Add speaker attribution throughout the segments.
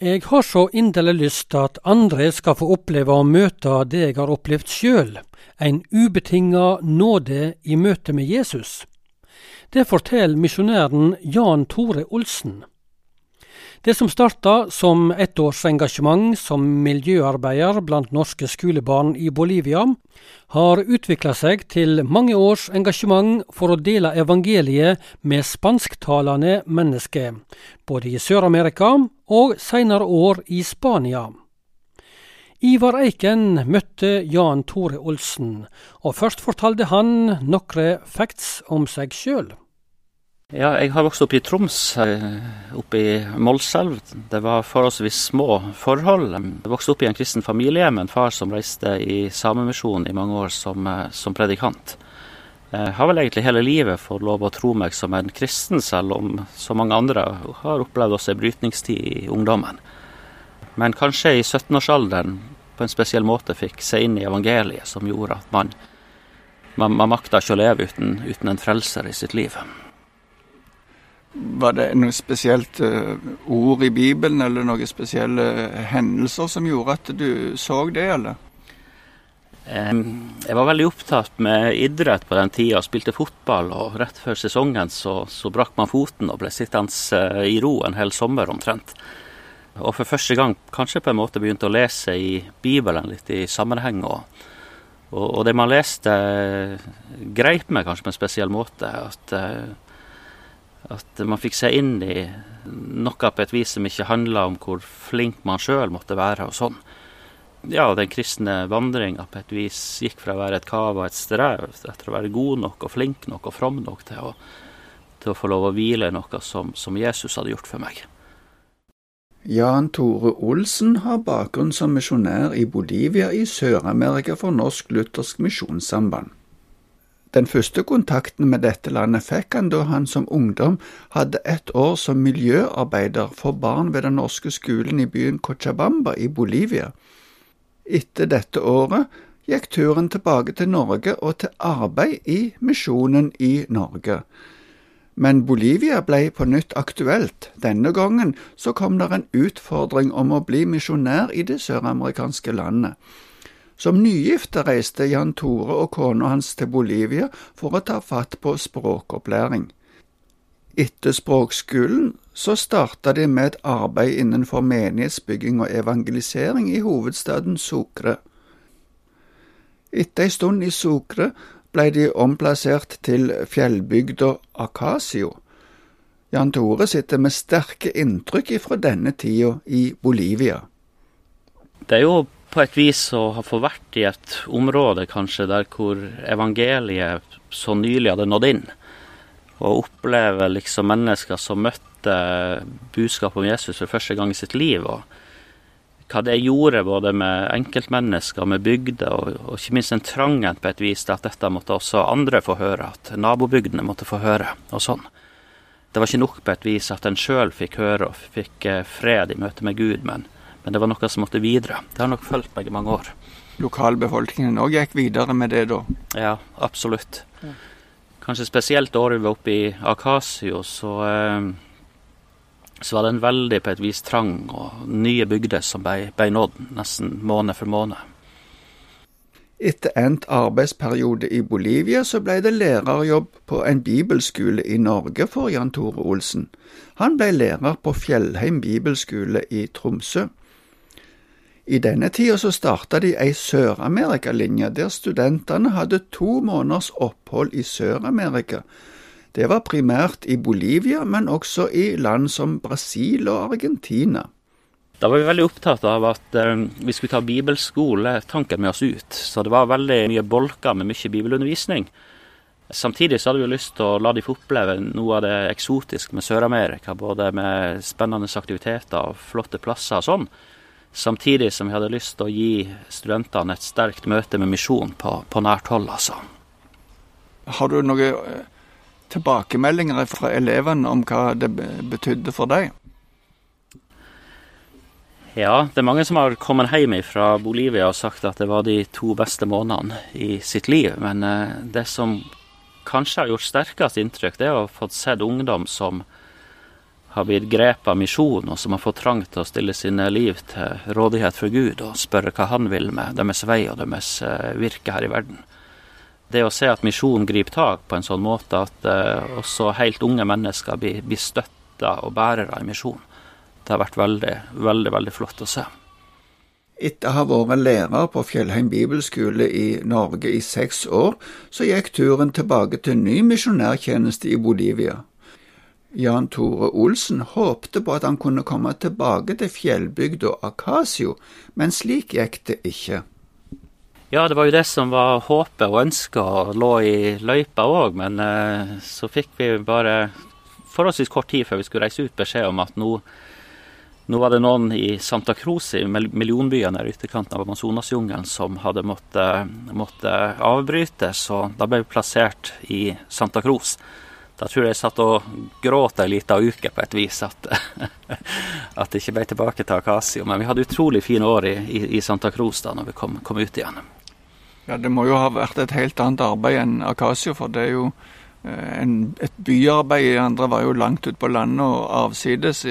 Speaker 1: Jeg har så inderlig lyst at andre skal få oppleve å møte det jeg har opplevd sjøl, en ubetinga nåde i møte med Jesus. Det forteller misjonæren Jan Tore Olsen. Det som starta som ettårsengasjement som miljøarbeider blant norske skolebarn i Bolivia, har utvikla seg til mange års engasjement for å dele evangeliet med spansktalende mennesker, både i Sør-Amerika og seinere år i Spania. Ivar Eiken møtte Jan Tore Olsen, og først fortalte han noen facts om seg sjøl.
Speaker 2: Ja, jeg har vokst opp i Troms, eh, oppe i Målselv. Det var forholdsvis små forhold. Jeg vokste opp i en kristen familie med en far som reiste i Samemisjonen i mange år som, eh, som, predikant. Jeg har vel egentlig hele livet fått lov å tro meg som en kristen, selv om så mange andre har opplevd også en brytningstid i ungdommen. Men kanskje i 17-årsalderen på en spesiell måte fikk se inn i evangeliet som gjorde at man, man, man makta ikke å leve uten, uten en frelser i sitt liv.
Speaker 3: Var det noe spesielt uh, ord i Bibelen eller noen spesielle hendelser som gjorde at du så det, eller?
Speaker 2: Jeg var veldig opptatt med idrett på den tida, spilte fotball. Og rett før sesongen så, så brakk man foten og ble sittende eh, i ro en hel sommer omtrent. Og for første gang kanskje på en måte begynte å lese i Bibelen litt i sammenheng. Og, og, det man leste, greip meg kanskje på en spesiell måte. At at man fikk se inn i noe på et vis som ikke handla om hvor flink man sjøl måtte være og sånn. Ja, den kristne vandringa på et vis gikk fra å være et kav og et strev etter å være god nok og flink nok og from nok til å, til å få lov å hvile i noe som, som Jesus hadde gjort for meg.
Speaker 3: Jan Tore Olsen har bakgrunn som misjonær i Bolivia i Sør-Amerika for Norsk Luthersk Misjonssamband. Den første kontakten med dette landet fikk han da han som ungdom hadde ett år som miljøarbeider for barn ved den norske skolen i byen Cochabamba i Bolivia. Etter dette året gikk turen tilbake til Norge og til arbeid i misjonen i Norge. Men Bolivia ble på nytt aktuelt. Denne gangen så kom det en utfordring om å bli misjonær i det søramerikanske landet. Som nygifte reiste Jan Tore og kona hans til Bolivia for å ta fatt på språkopplæring. Etter språkskolen så starta de med et arbeid innenfor menighetsbygging og evangelisering i hovedstaden Sucre. Etter ei stund i Sucre ble de omplassert til fjellbygda Acasio. Jan Tore sitter med sterke inntrykk fra denne tida i Bolivia.
Speaker 2: Det er jo på et vis å fått vært i et område kanskje der hvor evangeliet så nylig hadde nådd inn. Og oppleve liksom mennesker som møtte budskapet om Jesus for første gang i sitt liv. og hva det gjorde både med enkeltmennesker, med bygder, og, og, ikke minst en trangen på et vis til at dette måtte også andre få høre, at nabobygdene måtte få høre, og sånn. Det var ikke nok på et vis at en sjøl fikk høre og fikk eh, fred i møte med Gud, men men det var noe som måtte videre. Det har nok fulgt meg i mange år.
Speaker 3: Lokalbefolkningen òg gikk videre med det da?
Speaker 2: Ja, absolutt. Kanskje spesielt året vi var oppe i Akasio, så, eh, så var det en veldig på et vis trang og nye bygder som ble, ble nådd nesten måned for måned.
Speaker 3: Etter endt arbeidsperiode i Bolivia så ble det lærerjobb på en bibelskole i Norge for Jan Tore Olsen. Han ble lærer på Fjellheim bibelskole i Tromsø. I denne tida så starta de ei Sør-Amerika-linje, der studentene hadde to måneders opphold i Sør-Amerika. Det var primært i Bolivia, men også i land som Brasil og Argentina.
Speaker 2: Da var vi veldig opptatt av at eh, vi skulle ta bibelskoletanken med oss ut. Så det var veldig mye bolker med mye bibelundervisning. Samtidig så hadde vi lyst til å la de få oppleve noe av det eksotiske med Sør-Amerika. Både med spennende aktiviteter og flotte plasser og sånn. Samtidig som vi hadde lyst til å gi studentene et sterkt møte med misjon på, på nært hold, altså.
Speaker 3: Har du noen eh, tilbakemeldinger fra elevene om hva det betydde for deg?
Speaker 2: Ja, det er mange som har kommet hjem fra Bolivia og sagt at det var de to beste månedene i sitt liv. Men eh, det som kanskje har gjort sterkest inntrykk, det er å ha fått sett ungdom som har blitt grepet av misjon, og som har fått trang til å stille sine liv til rådighet for Gud og spørre hva han vil med deres vei og deres eh, virke her i verden. Det å se at misjonen griper tak på en sånn måte at uh, også helt unge mennesker blir, blir støtta og bærere i misjon, det har vært veldig, veldig, veldig flott å se.
Speaker 3: Etter å ha vært lærer på Fjellheim bibelskole i Norge i seks år, så gikk turen tilbake til ny misjonærtjeneste i Bolivia. Jan Tore Olsen håpte på at han kunne komme tilbake til fjellbygda Akasio, men slik gikk det ikke.
Speaker 2: Ja, det var jo det som var håpet og ønsket og lå i løypa òg, men eh, så fikk vi bare forholdsvis kort tid før vi skulle reise ut beskjed om at nå, nå var det noen i Santa Cruz, i millionbyen der ytterkanten av Amazonasjungelen, som hadde måttet, måttet avbrytes, og da ble vi plassert i Santa Cruz. Da tror jeg jeg satt og gråt ei lita uke på et vis at, at det ikke ble tilbake til Akasio. Men vi hadde utrolig fine år i, i, i Santa Cruz da når vi kom, kom, ut igjen.
Speaker 3: Ja, Det må jo ha vært et helt annet arbeid enn Akasio, for det er jo eh, en, et byarbeid. i andre var jo langt ute på landet og avsides.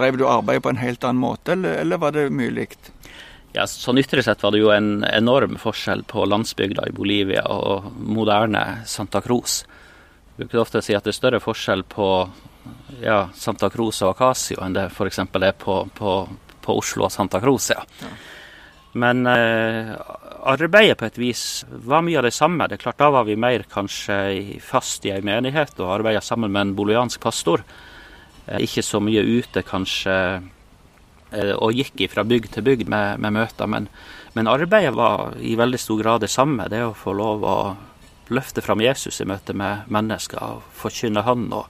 Speaker 3: Drev du arbeid på en helt annen måte, eller, eller var det mye likt?
Speaker 2: Ja, sånn Ytre sett var det jo en enorm forskjell på landsbygda i Bolivia og moderne Santa Cruz bruker ofte å si at det er større forskjell på ja, Santa Cruz og Acasio enn det f.eks. er på, på, på, Oslo og Santa Cruz. Ja. ja. Men eh, arbeidet på et vis var mye av det samme. Det er klart Da var vi mer kanskje fast i ei menighet og arbeida sammen med en boliansk pastor. Eh, ikke så mye ute kanskje eh, og gikk fra bygd til bygd med, med møter. Men, men arbeidet var i veldig stor grad det samme. Det å få lov å løfte fram Jesus i møte med mennesker, og forkynne Han, og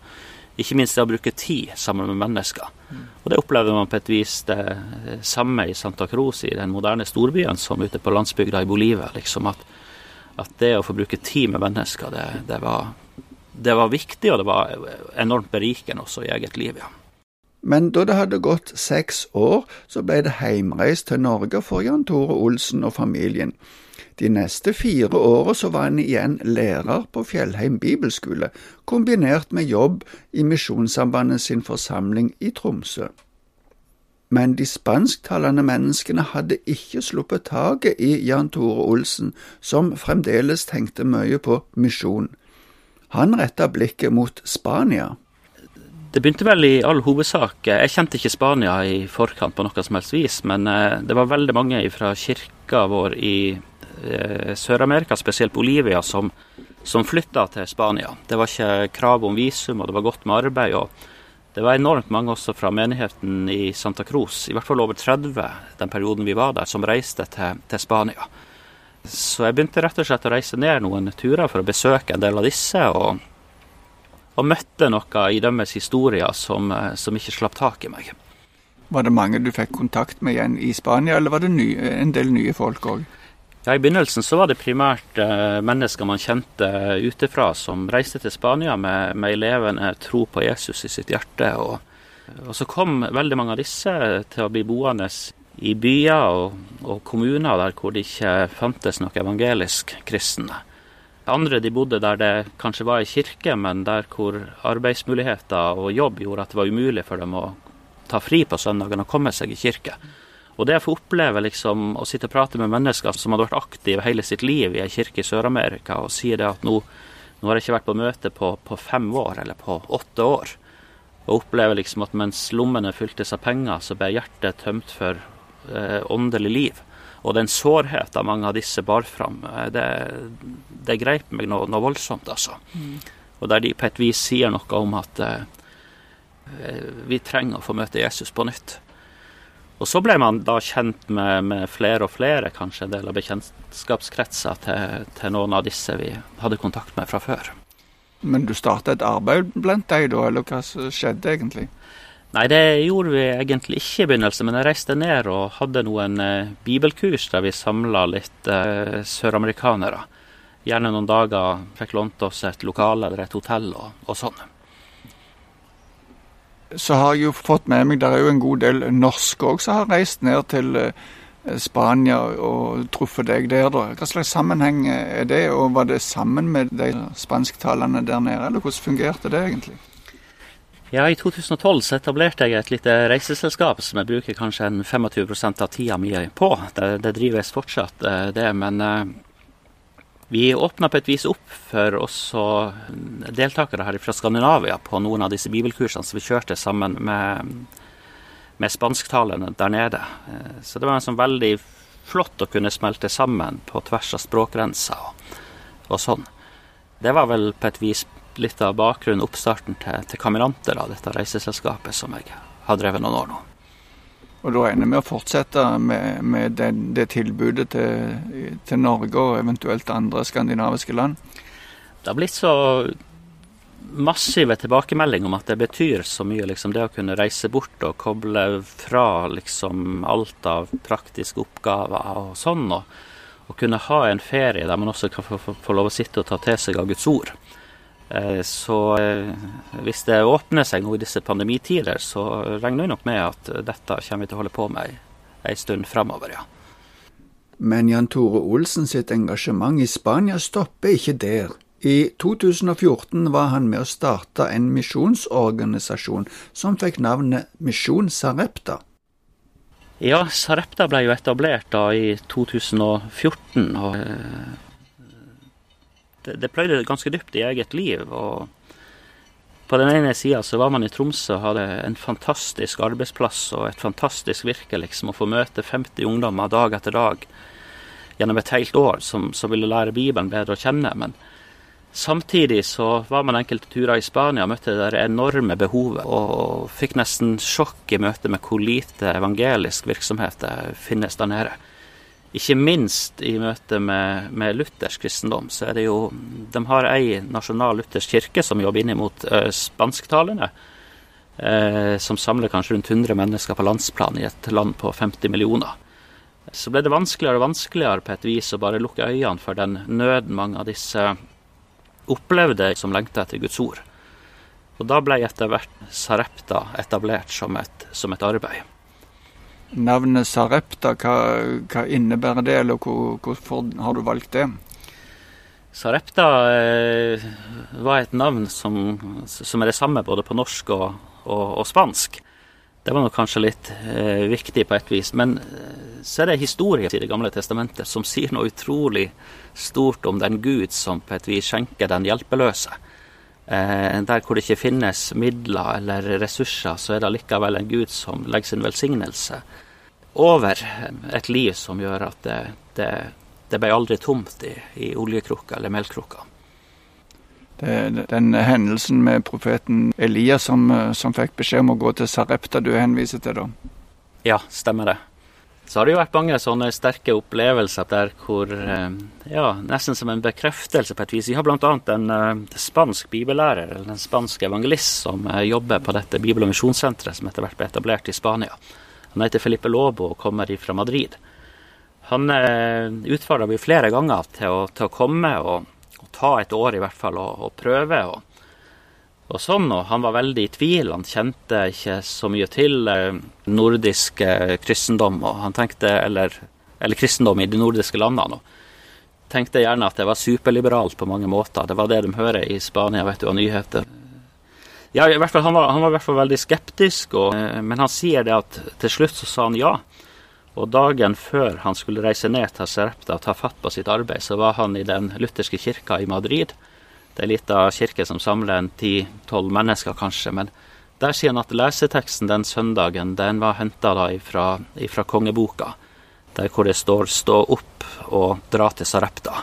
Speaker 2: ikke minst det å bruke tid sammen med mennesker. Mm. Og Det opplever man på et vis det samme i Santa Cruz, i den moderne storbyen, som ute på landsbygda i Bolivia. liksom at, at det å få bruke tid med mennesker, det, det, var, det var viktig, og det var enormt berikende også i eget liv. ja.
Speaker 3: Men da det hadde gått seks år, så ble det heimreist til Norge for Jan Tore Olsen og familien. De neste fire åra så var han igjen lærer på Fjellheim bibelskole, kombinert med jobb i Misjonssambandet sin forsamling i Tromsø. Men de spansktalende menneskene hadde ikke sluppet taket i Jan Tore Olsen, som fremdeles tenkte mye på misjon. Han retta blikket mot Spania.
Speaker 2: Det begynte vel i all hovedsak Jeg kjente ikke Spania i forkant på noe som helst vis, men eh, det var veldig mange fra kirka vår i Eh, Sør-Amerika, spesielt Bolivia, som, som flytta til Spania. Det var ikke krav om visum, og det var godt med arbeid. og Det var enormt mange også fra menigheten i Santa Cruz, i hvert fall over 30 den perioden vi var der, som reiste til, til Spania. Så jeg begynte rett og slett å reise ned noen turer for å besøke en del av disse. og og møtte noe i deres historier som, eh, som, ikke slapp tak i meg.
Speaker 3: Var det mange du fikk kontakt med igjen i Spania, eller var det ny, en del nye folk òg?
Speaker 2: Ja, I begynnelsen så var det primært eh, mennesker man kjente utefra, som reiste til Spania med, med elevene tro på Jesus i sitt hjerte. Og, og, så kom veldig mange av disse til å bli boende i byer og, og kommuner der hvor det ikke fantes noe evangelisk kristne. Andre de bodde der det kanskje var ei kirke, men der hvor arbeidsmuligheter og jobb gjorde at det var umulig for dem å ta fri på søndagen og komme seg i kirke. Og det å få oppleve liksom, å sitte og prate med mennesker som hadde vært aktive hele sitt liv i ei kirke i Sør-Amerika, og si det at nå, nå, har jeg ikke vært på møte på, på, fem år, eller på åtte år, og oppleve liksom at mens lommene fyltes av penger, så ble hjertet tømt for eh, åndelig liv. Og den sårheten mange av disse bar fram, eh, det, det greip meg noe, noe voldsomt, altså. Mm. Og der de på et vis sier noe om at eh, eh vi trenger å få møte Jesus på nytt. Og så ble man da kjent med, med flere og flere, kanskje en del av bekjentskapskretser til, til, noen av disse vi hadde kontakt med fra før.
Speaker 3: Men du starta et arbeid blant deg da, eller hva skjedde egentlig?
Speaker 2: Nei, det gjorde vi egentlig ikke i begynnelsen, men jeg reiste ned og hadde noen eh, bibelkurs der vi samla litt eh, søramerikanere. Gjerne noen dager fikk lånt oss et lokale eller et hotell og, og sånn
Speaker 3: så har jeg jo fått med meg Det er jo en god del norske òg som har reist ned til eh, Spania og truffet deg der. da. Hva slags sammenheng er det, og var det sammen med de spansktalende der nede, eller hvordan fungerte det egentlig?
Speaker 2: Ja, I 2012 så etablerte jeg et lite reiseselskap som jeg bruker kanskje en 25% av tida mi på. Det, det drives fortsatt, eh, det. Men uh, vi åpna på et vis opp for også deltakere her fra Skandinavia på noen av disse bibelkursene som vi kjørte sammen med, med spansktalende der nede. Uh, så det var en sånn veldig flott å kunne smelte sammen på tvers av språkgrenser og, og sånn. Det var vel på et vis litt av bakgrunnen, oppstarten til, til Kameranter, dette reiseselskapet som jeg har drevet noen år nå.
Speaker 3: Og da regner vi med å fortsette med, med det, det, tilbudet til, til, Norge og eventuelt andre skandinaviske land?
Speaker 2: Det har blitt så massive tilbakemeldinger om at det betyr så mye. Liksom, det å kunne reise bort og koble fra liksom, alt av praktiske oppgaver og sånn. Og, og kunne ha en ferie der man også kan få, få, få lov å sitte og ta til seg av Guds ord. Eh, så eh, hvis det åpner seg nå i disse pandemitider, så regner vi nok med at dette kommer vi til å holde på med ei stund framover, ja.
Speaker 3: Men Jan Tore Olsen sitt engasjement i Spania stopper ikke der. I 2014 var han med å starte en misjonsorganisasjon som fikk navnet Misjon Sarepta.
Speaker 2: Ja, Sarepta ble jo etablert da i 2014. og eh, det, det pløyde ganske dypt i eget liv. og på den ene sida så var man i Tromsø og hadde en fantastisk arbeidsplass og et fantastisk virke, liksom, å få møte 50 ungdommer dag etter dag gjennom et helt år som, som ville lære Bibelen bedre å kjenne. Men samtidig så var man enkelte turer i Spania og møtte det enorme behovet, og fikk nesten sjokk i møte med hvor lite evangelisk virksomhet det finnes der nede ikke minst i møte med, med, luthersk kristendom, så er det jo De har ei nasjonal luthersk kirke som jobber inn mot uh, spansktalende. Uh, som samler kanskje rundt 100 mennesker på landsplan i et land på 50 millioner. Så ble det vanskeligere og vanskeligere på et vis å bare lukke øynene for den nøden mange av disse opplevde som lengta etter Guds ord. Og da ble etter hvert Sarepta etablert som et, som et arbeid.
Speaker 3: Navnet Sarepta, hva, hva innebærer det, eller hvor, hvorfor har du valgt det?
Speaker 2: Sarepta eh, var et navn som, som, er det samme både på norsk og, og, og spansk. Det var nok kanskje litt eh, viktig på et vis. Men eh, så er det historier i Det gamle testamentet som sier noe utrolig stort om den Gud som på et vis skjenker den hjelpeløse. Eh, der hvor det ikke finnes midler eller ressurser, så er det likevel en Gud som legger sin velsignelse over et liv som gjør at det, det, det ble aldri tomt i, i oljekrukka eller melkrukka.
Speaker 3: Den hendelsen med profeten Elias som, som fikk beskjed om å gå til Sarepta du henviser til, da?
Speaker 2: Ja, stemmer det. Så har det jo vært mange sånne sterke opplevelser der hvor eh, Ja, nesten som en bekreftelse på et vis. Vi har bl.a. en uh, spansk bibellærer, eller en spansk evangelist, som uh, jobber på dette bibel- og misjonssenteret som etter hvert ble etablert i Spania. Han heter Felipe Lobo og kommer fra Madrid. Han uh, utfordra meg flere ganger til å, til å komme og, og, ta et år i hvert fall og, og prøve. og og sånn, og han var veldig i tvil. Han kjente ikke så mye til eh, nordisk eh, kristendom, og han tenkte, eller, eller, kristendom i de nordiske landene. og Tenkte gjerne at det var superliberalt på mange måter. Det var det de hører i Spania, vet du, av nyheter. Ja, i hvert fall, han, var, han var i hvert fall veldig skeptisk, og, eh, men han sier det at til slutt så sa han ja. Og dagen før han skulle reise ned til Serepta og ta fatt på sitt arbeid, så var han i den lutherske kirka i Madrid det er ei lita kirke som samler en ti-tolv mennesker, kanskje. Men der sier han at leseteksten den søndagen den var henta fra ifra kongeboka, der hvor det står 'stå opp og dra til Sarepta'.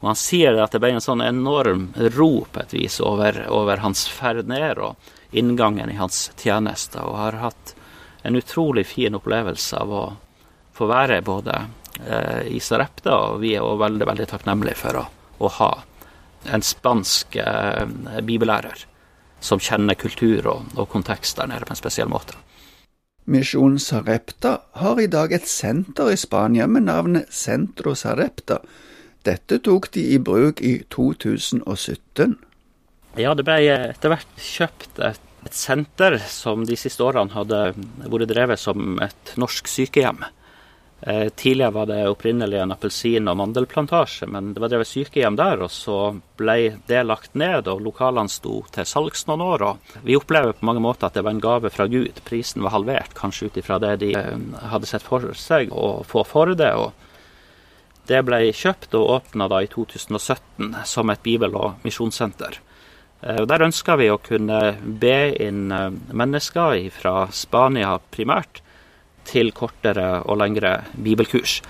Speaker 2: Og Han sier at det ble en sånn enorm ro på et vis over, over hans ferd ned og inngangen i hans tjeneste, og har hatt en utrolig fin opplevelse av å få være både eh, i Sarepta, og vi er også veldig, veldig takknemlige for å, å ha en spansk eh, bibellærer som kjenner kultur og, og, kontekst der nede på en spesiell måte.
Speaker 3: Misjon Sarepta har i dag et senter i Spania med navnet Centro Sarepta. Dette tok de i bruk i 2017.
Speaker 2: Ja, det ble etter hvert kjøpt et, et senter som de siste årene hadde vært drevet som et norsk sykehjem. Eh, tidligere var det opprinnelig en appelsin- og mandelplantasje, men det var drevet sykehjem der, og så ble det lagt ned, og lokalene sto til salgs noen år. og Vi opplever på mange måter at det var en gave fra Gud. Prisen var halvert, kanskje ut ifra det de eh, hadde sett for seg å få for det. og det ble kjøpt og åpna i 2017 som et bibel- og misjonssenter. Eh, der ønska vi å kunne be inn mennesker fra Spania primært, til kortere og lengre bibelkurs.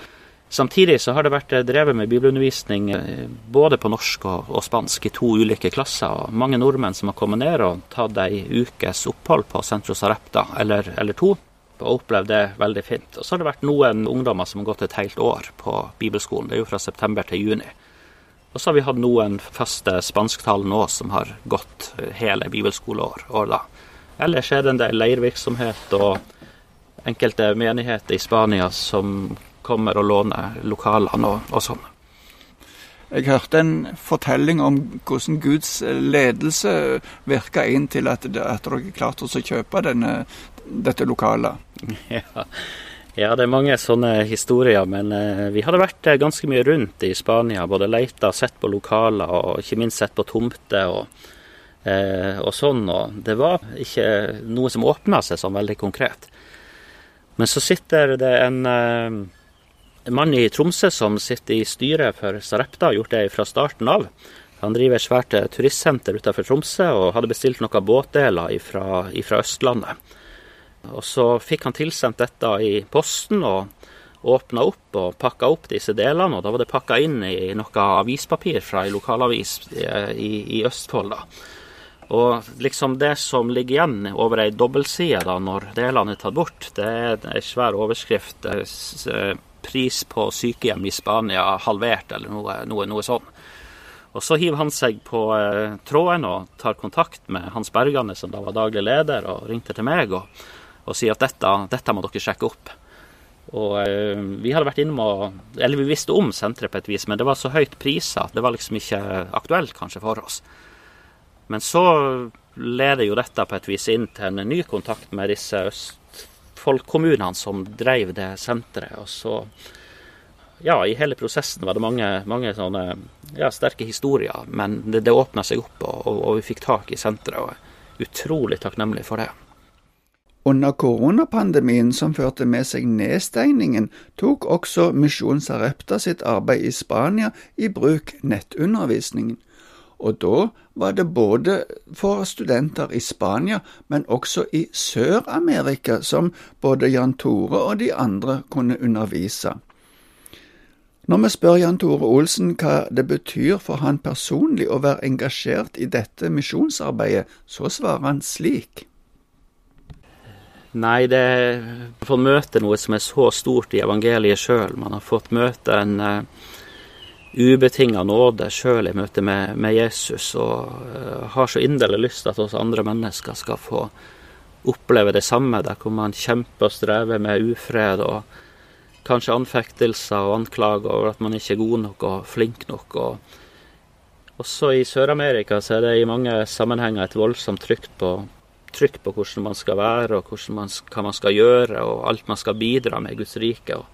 Speaker 2: Samtidig så har det vært drevet med bibelundervisning eh, både på norsk og, spansk i to ulike klasser. og Mange nordmenn som har kommet ned og tatt ei ukes opphold på Centro Sarepta, eller, eller to, og opplevd det veldig fint. Og så har det vært noen ungdommer som har gått et helt år på bibelskolen. Det er jo fra september til juni. Og så har vi hatt noen faste spansktalende òg som har gått hele bibelskoleår. Ellers er det en del leirvirksomhet og enkelte menigheter i Spania som kommer og låner lokalene og, og sånn.
Speaker 3: Jeg hørte en fortelling om hvordan Guds ledelse virka inn til at, at dere klarte å kjøpe denne, dette lokalet.
Speaker 2: Ja. ja. det er mange sånne historier, men eh, vi hadde vært eh, ganske mye rundt i Spania. Både leita, sett på lokaler og ikke minst sett på tomter og, eh, og sånn. Og det var ikke noe som åpna seg sånn veldig konkret. Men så sitter det en, en eh, mann i Tromsø som sitter i styret for Sarepta, har gjort det fra starten av. Han driver et svært eh, turistsenter utenfor Tromsø og hadde bestilt noen båtdeler fra Østlandet. Og Så fikk han tilsendt dette i posten og åpna opp og pakka opp disse delene. og Da var det pakka inn i noe avispapir fra ei lokalavis eh, i, i Østfold. da. Og liksom det som ligger igjen over ei dobbeltside da, når delene er tatt bort, det er ei svær overskrift. Eh, pris på sykehjem i Spania halvert, eller noe, noe, noe sånn. Og Så hiver han seg på eh, tråden og tar kontakt med Hans Bergane, som da var daglig leder, og ringte til meg og, og sier at dette, dette, må dere sjekke opp. Og eh, Vi hadde vært innom og, eller vi visste om senteret på et vis, men det var så høyt priser at det var liksom ikke aktuelt kanskje for oss. Men så leder jo dette på et vis inn til en ny kontakt med disse østfolkkommunene som drev det senteret. Og så, ja, i hele prosessen var det mange, mange sånne ja, sterke historier. Men det, det åpna seg opp, og, og, og, vi fikk tak i senteret. Og er utrolig takknemlig for det.
Speaker 3: Under koronapandemien som førte med seg nedstengningen, tok også Misjon Sarepta sitt arbeid i Spania i bruk nettundervisningen. Og da var det både for studenter i Spania, men også i Sør-Amerika, som både Jan Tore og de andre kunne undervise. Når vi spør Jan Tore Olsen hva det betyr for han personlig å være engasjert i dette misjonsarbeidet, så svarer han slik.
Speaker 2: Nei, det er å få møte noe som er så stort i evangeliet sjøl. Man har fått møte en uh, ubetinga nåde sjøl i møte med, med, Jesus, og uh, har så inderlig lyst at oss andre mennesker skal få oppleve det samme, der hvor man kjemper og strever med ufred og kanskje anfektelser og anklager over at man ikke er god nok og flink nok. og også i Sør-Amerika så er det i mange sammenhenger et voldsomt trykk på, trykk på hvordan man skal være, og man, hva man skal gjøre, og alt man skal bidra med i Guds rike. Og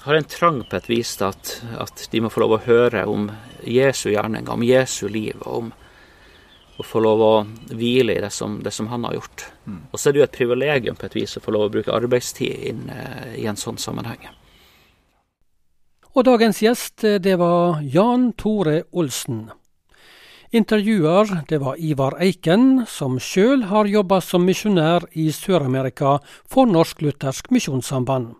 Speaker 2: har en trang på et vis til at, at, de må få lov å høre om Jesu gjerninger, om Jesu liv, og om å få lov å hvile i det som, det som han har gjort. Mm. Og så er det jo et privilegium på et vis å få lov å bruke arbeidstid inn, uh, i en sånn sammenheng.
Speaker 1: Og dagens gjest, eh, det var Jan Tore Olsen. Intervjuer, det var Ivar Eiken, som sjøl har jobba som misjonær i Sør-Amerika for Norsk-Luthersk Misjonssamband.